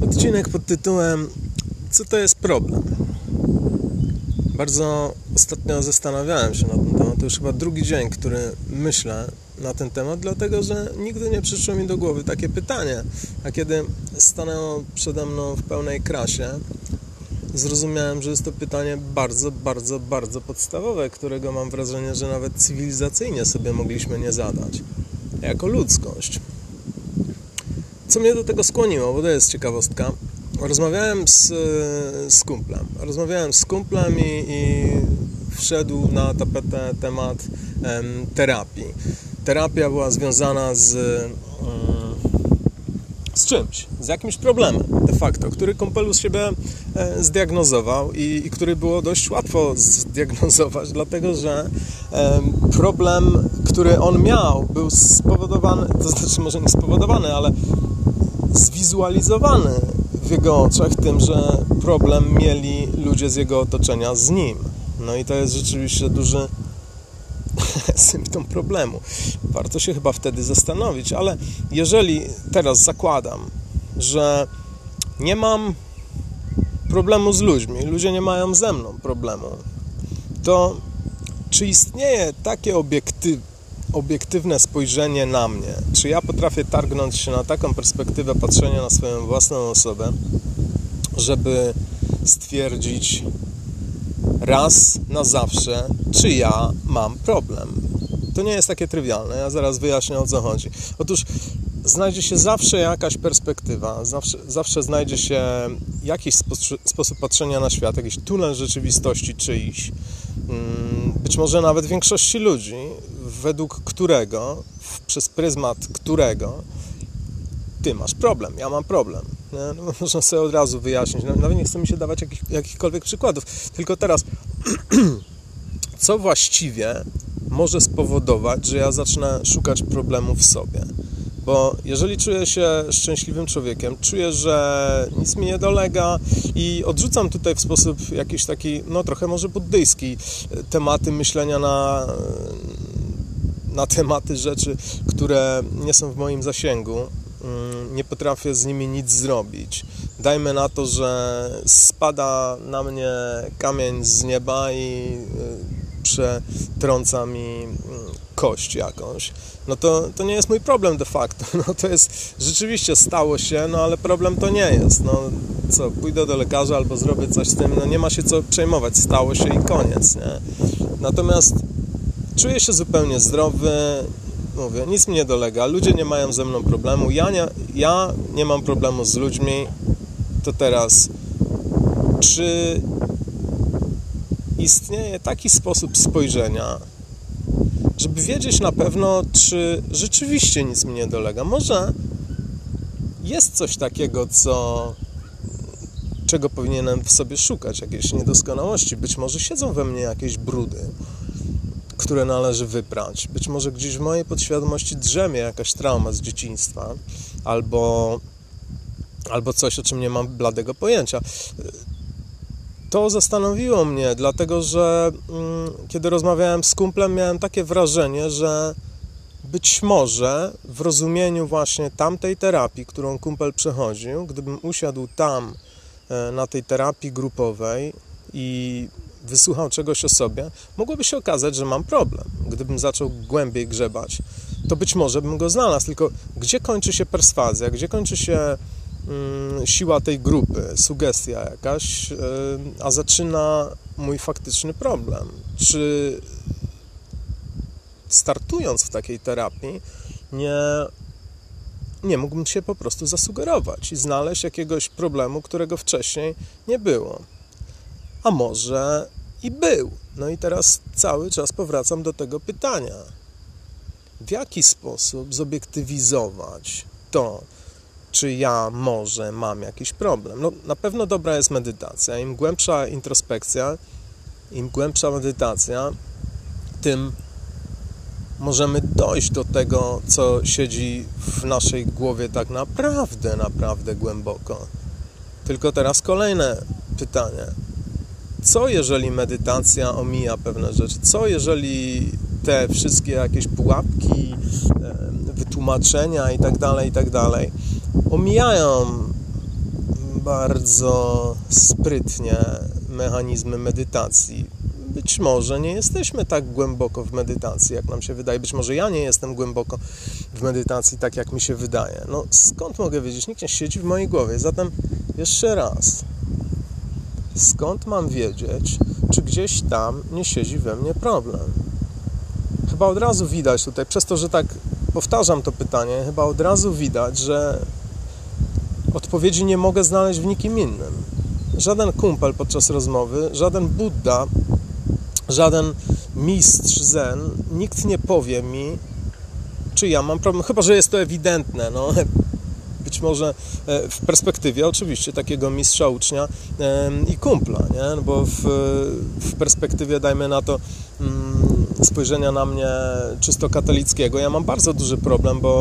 Odcinek pod tytułem Co to jest problem? Bardzo ostatnio zastanawiałem się na ten temat. To już chyba drugi dzień, który myślę na ten temat, dlatego że nigdy nie przyszło mi do głowy takie pytanie. A kiedy stanęło przede mną w pełnej krasie, zrozumiałem, że jest to pytanie bardzo, bardzo, bardzo podstawowe, którego mam wrażenie, że nawet cywilizacyjnie sobie mogliśmy nie zadać. Jako ludzkość. Co mnie do tego skłoniło, bo to jest ciekawostka. Rozmawiałem z, z kumplem. Rozmawiałem z kumplem i, i wszedł na tapetę temat em, terapii. Terapia była związana z, z czymś, z jakimś problemem de facto, który kumpel u siebie e, zdiagnozował i, i który było dość łatwo zdiagnozować, dlatego że problem, który on miał, był spowodowany, to znaczy może nie spowodowany, ale zwizualizowany w jego oczach tym, że problem mieli ludzie z jego otoczenia z nim. No i to jest rzeczywiście duży symptom problemu. Warto się chyba wtedy zastanowić, ale jeżeli teraz zakładam, że nie mam problemu z ludźmi, ludzie nie mają ze mną problemu, to czy istnieje takie obiektyw, obiektywne spojrzenie na mnie? Czy ja potrafię targnąć się na taką perspektywę patrzenia na swoją własną osobę, żeby stwierdzić raz na zawsze, czy ja mam problem? To nie jest takie trywialne. Ja zaraz wyjaśnię o co chodzi. Otóż znajdzie się zawsze jakaś perspektywa, zawsze, zawsze znajdzie się jakiś sposób patrzenia na świat, jakiś tunel rzeczywistości czyjś, mm, być może nawet większości ludzi, według którego, przez pryzmat którego ty masz problem, ja mam problem. No, można sobie od razu wyjaśnić. Nawet nie chcę mi się dawać jakich, jakichkolwiek przykładów. Tylko teraz, co właściwie może spowodować, że ja zacznę szukać problemów w sobie? Bo jeżeli czuję się szczęśliwym człowiekiem, czuję, że nic mi nie dolega i odrzucam tutaj w sposób jakiś taki, no trochę może buddyjski, tematy myślenia na, na tematy rzeczy, które nie są w moim zasięgu, mm, nie potrafię z nimi nic zrobić. Dajmy na to, że spada na mnie kamień z nieba i y, przetrąca mi mm, kość jakąś, no to, to nie jest mój problem de facto. No to jest, rzeczywiście stało się, no ale problem to nie jest. No co, pójdę do lekarza albo zrobię coś z tym, no nie ma się co przejmować, stało się i koniec, nie? Natomiast czuję się zupełnie zdrowy, mówię, nic mi nie dolega, ludzie nie mają ze mną problemu, ja nie, ja nie mam problemu z ludźmi, to teraz czy istnieje taki sposób spojrzenia, żeby wiedzieć na pewno, czy rzeczywiście nic mi nie dolega. Może jest coś takiego, co czego powinienem w sobie szukać, jakieś niedoskonałości. Być może siedzą we mnie jakieś brudy, które należy wyprać. Być może gdzieś w mojej podświadomości drzemie jakaś trauma z dzieciństwa, albo, albo coś, o czym nie mam bladego pojęcia to zastanowiło mnie, dlatego że mm, kiedy rozmawiałem z kumplem, miałem takie wrażenie, że być może w rozumieniu właśnie tamtej terapii, którą kumpel przechodził, gdybym usiadł tam e, na tej terapii grupowej i wysłuchał czegoś o sobie, mogłoby się okazać, że mam problem. Gdybym zaczął głębiej grzebać, to być może bym go znalazł. Tylko gdzie kończy się perswazja, gdzie kończy się Mm, siła tej grupy, sugestia jakaś, y, a zaczyna mój faktyczny problem. Czy startując w takiej terapii, nie, nie mógłbym się po prostu zasugerować i znaleźć jakiegoś problemu, którego wcześniej nie było. A może i był. No i teraz cały czas powracam do tego pytania. W jaki sposób zobiektywizować to, czy ja może mam jakiś problem. No, na pewno dobra jest medytacja. Im głębsza introspekcja, im głębsza medytacja, tym możemy dojść do tego, co siedzi w naszej głowie tak naprawdę, naprawdę głęboko. Tylko teraz kolejne pytanie. Co jeżeli medytacja omija pewne rzeczy? Co jeżeli te wszystkie jakieś pułapki, wytłumaczenia i tak dalej, i tak omijają bardzo sprytnie mechanizmy medytacji. Być może nie jesteśmy tak głęboko w medytacji, jak nam się wydaje. Być może ja nie jestem głęboko w medytacji, tak jak mi się wydaje. No skąd mogę wiedzieć? Nikt nie siedzi w mojej głowie. Zatem jeszcze raz. Skąd mam wiedzieć, czy gdzieś tam nie siedzi we mnie problem? Chyba od razu widać tutaj, przez to, że tak powtarzam to pytanie, chyba od razu widać, że odpowiedzi nie mogę znaleźć w nikim innym. Żaden kumpel podczas rozmowy, żaden Buddha, żaden mistrz zen, nikt nie powie mi, czy ja mam problem, chyba że jest to ewidentne. No, być może e, w perspektywie oczywiście takiego mistrza ucznia i kumpla, nie? No bo w, w perspektywie, dajmy na to, mm, spojrzenia na mnie czysto katolickiego, ja mam bardzo duży problem, bo,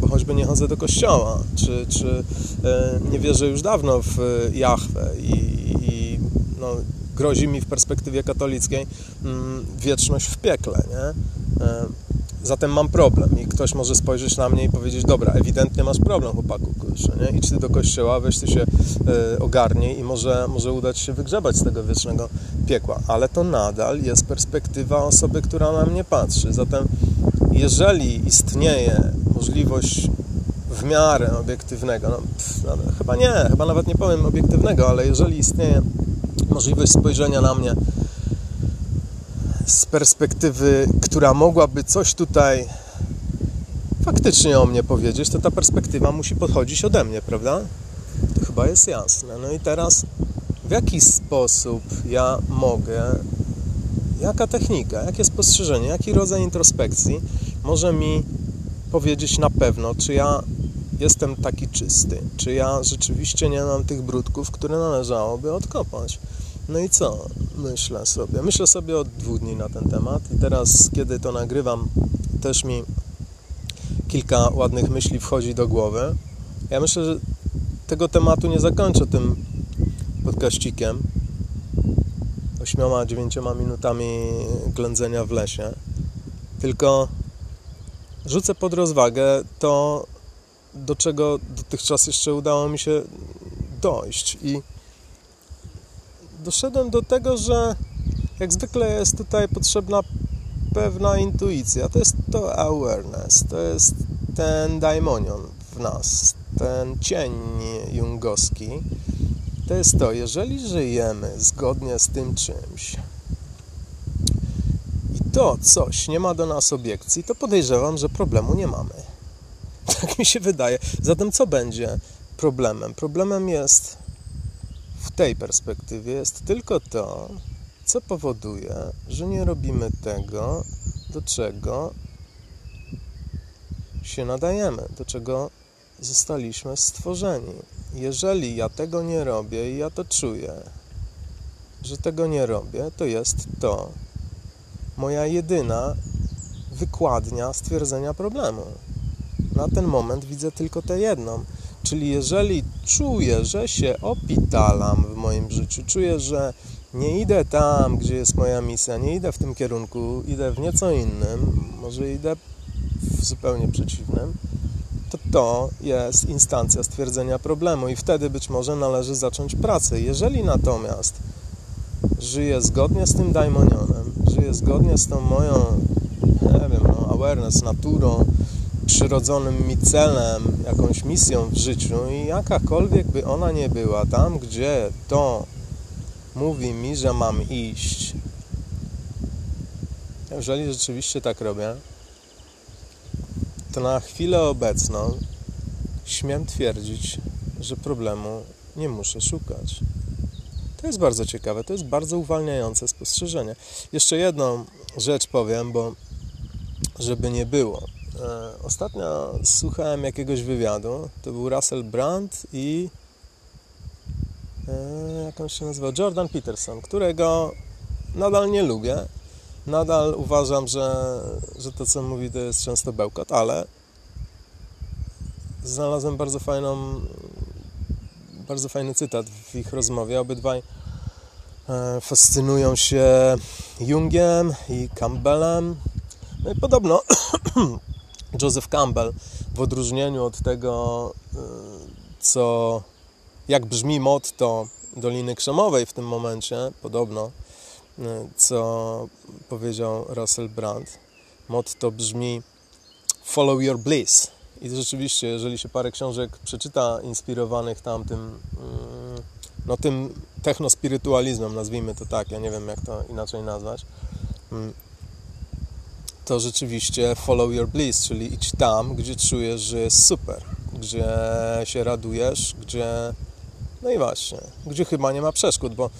bo choćby nie chodzę do kościoła, czy, czy e, nie wierzę już dawno w Jahwe i, i no, grozi mi w perspektywie katolickiej mm, wieczność w piekle, nie? Zatem mam problem i ktoś może spojrzeć na mnie i powiedzieć, dobra, ewidentnie masz problem, chłopaku, kurczę, nie? Idź ty do kościoła, weź ty się y, ogarnij i może, może udać się wygrzebać z tego wiecznego piekła. Ale to nadal jest perspektywa osoby, która na mnie patrzy. Zatem jeżeli istnieje możliwość w miarę obiektywnego, no, pff, no, chyba nie, chyba nawet nie powiem obiektywnego, ale jeżeli istnieje możliwość spojrzenia na mnie z perspektywy, która mogłaby coś tutaj faktycznie o mnie powiedzieć, to ta perspektywa musi podchodzić ode mnie, prawda? To chyba jest jasne. No i teraz w jaki sposób ja mogę, jaka technika, jakie spostrzeżenie, jaki rodzaj introspekcji może mi powiedzieć na pewno, czy ja jestem taki czysty, czy ja rzeczywiście nie mam tych brudków, które należałoby odkopać. No i co? Myślę sobie. Myślę sobie od dwóch dni na ten temat i teraz, kiedy to nagrywam, też mi kilka ładnych myśli wchodzi do głowy. Ja myślę, że tego tematu nie zakończę tym podkaścikiem. Ośmioma, dziewięcioma minutami ględzenia w lesie. Tylko rzucę pod rozwagę to, do czego dotychczas jeszcze udało mi się dojść. I doszedłem do tego, że jak zwykle jest tutaj potrzebna pewna intuicja. To jest to awareness, to jest ten daimonion w nas, ten cień jungowski. To jest to, jeżeli żyjemy zgodnie z tym czymś i to coś nie ma do nas obiekcji, to podejrzewam, że problemu nie mamy. Tak mi się wydaje. Zatem co będzie problemem? Problemem jest w tej perspektywie jest tylko to, co powoduje, że nie robimy tego, do czego się nadajemy, do czego zostaliśmy stworzeni. Jeżeli ja tego nie robię i ja to czuję, że tego nie robię, to jest to moja jedyna wykładnia stwierdzenia problemu. Na ten moment widzę tylko tę jedną. Czyli jeżeli czuję, że się opitalam w moim życiu, czuję, że nie idę tam, gdzie jest moja misja, nie idę w tym kierunku, idę w nieco innym, może idę w zupełnie przeciwnym, to to jest instancja stwierdzenia problemu i wtedy być może należy zacząć pracę. Jeżeli natomiast żyję zgodnie z tym daimonionem, żyję zgodnie z tą moją, nie wiem, no, awareness, naturą, przyrodzonym mi celem, jakąś misją w życiu i jakakolwiek by ona nie była, tam gdzie to mówi mi, że mam iść, jeżeli rzeczywiście tak robię, to na chwilę obecną śmiem twierdzić, że problemu nie muszę szukać. To jest bardzo ciekawe, to jest bardzo uwalniające spostrzeżenie. Jeszcze jedną rzecz powiem, bo żeby nie było. E, ostatnio słuchałem jakiegoś wywiadu. To był Russell Brand i e, jak on się nazywa? Jordan Peterson, którego nadal nie lubię. Nadal uważam, że, że to, co mówi, to jest często bełkot, ale znalazłem bardzo fajną, bardzo fajny cytat w ich rozmowie. Obydwaj e, fascynują się Jungiem i Campbellem. No i podobno Joseph Campbell, w odróżnieniu od tego, y, co jak brzmi motto Doliny Krzemowej w tym momencie, podobno, y, co powiedział Russell Brand. Motto brzmi Follow your bliss. I rzeczywiście, jeżeli się parę książek przeczyta inspirowanych tamtym, mm, no tym technospirytualizmem, nazwijmy to tak, ja nie wiem jak to inaczej nazwać, to rzeczywiście follow your bliss, czyli idź tam, gdzie czujesz, że jest super, gdzie się radujesz, gdzie no i właśnie, gdzie chyba nie ma przeszkód, bo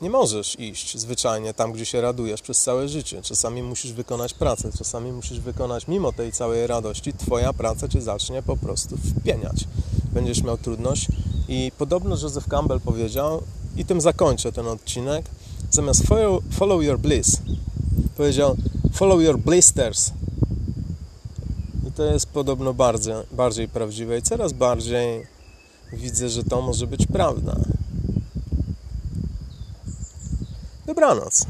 nie możesz iść zwyczajnie tam, gdzie się radujesz przez całe życie. Czasami musisz wykonać pracę, czasami musisz wykonać, mimo tej całej radości, Twoja praca cię zacznie po prostu wpieniać. Będziesz miał trudność. I podobno Joseph Campbell powiedział, i tym zakończę ten odcinek, zamiast follow, follow your bliss, powiedział follow your blisters. I to jest podobno bardzo, bardziej prawdziwe i coraz bardziej widzę, że to może być prawda. Dobranoc.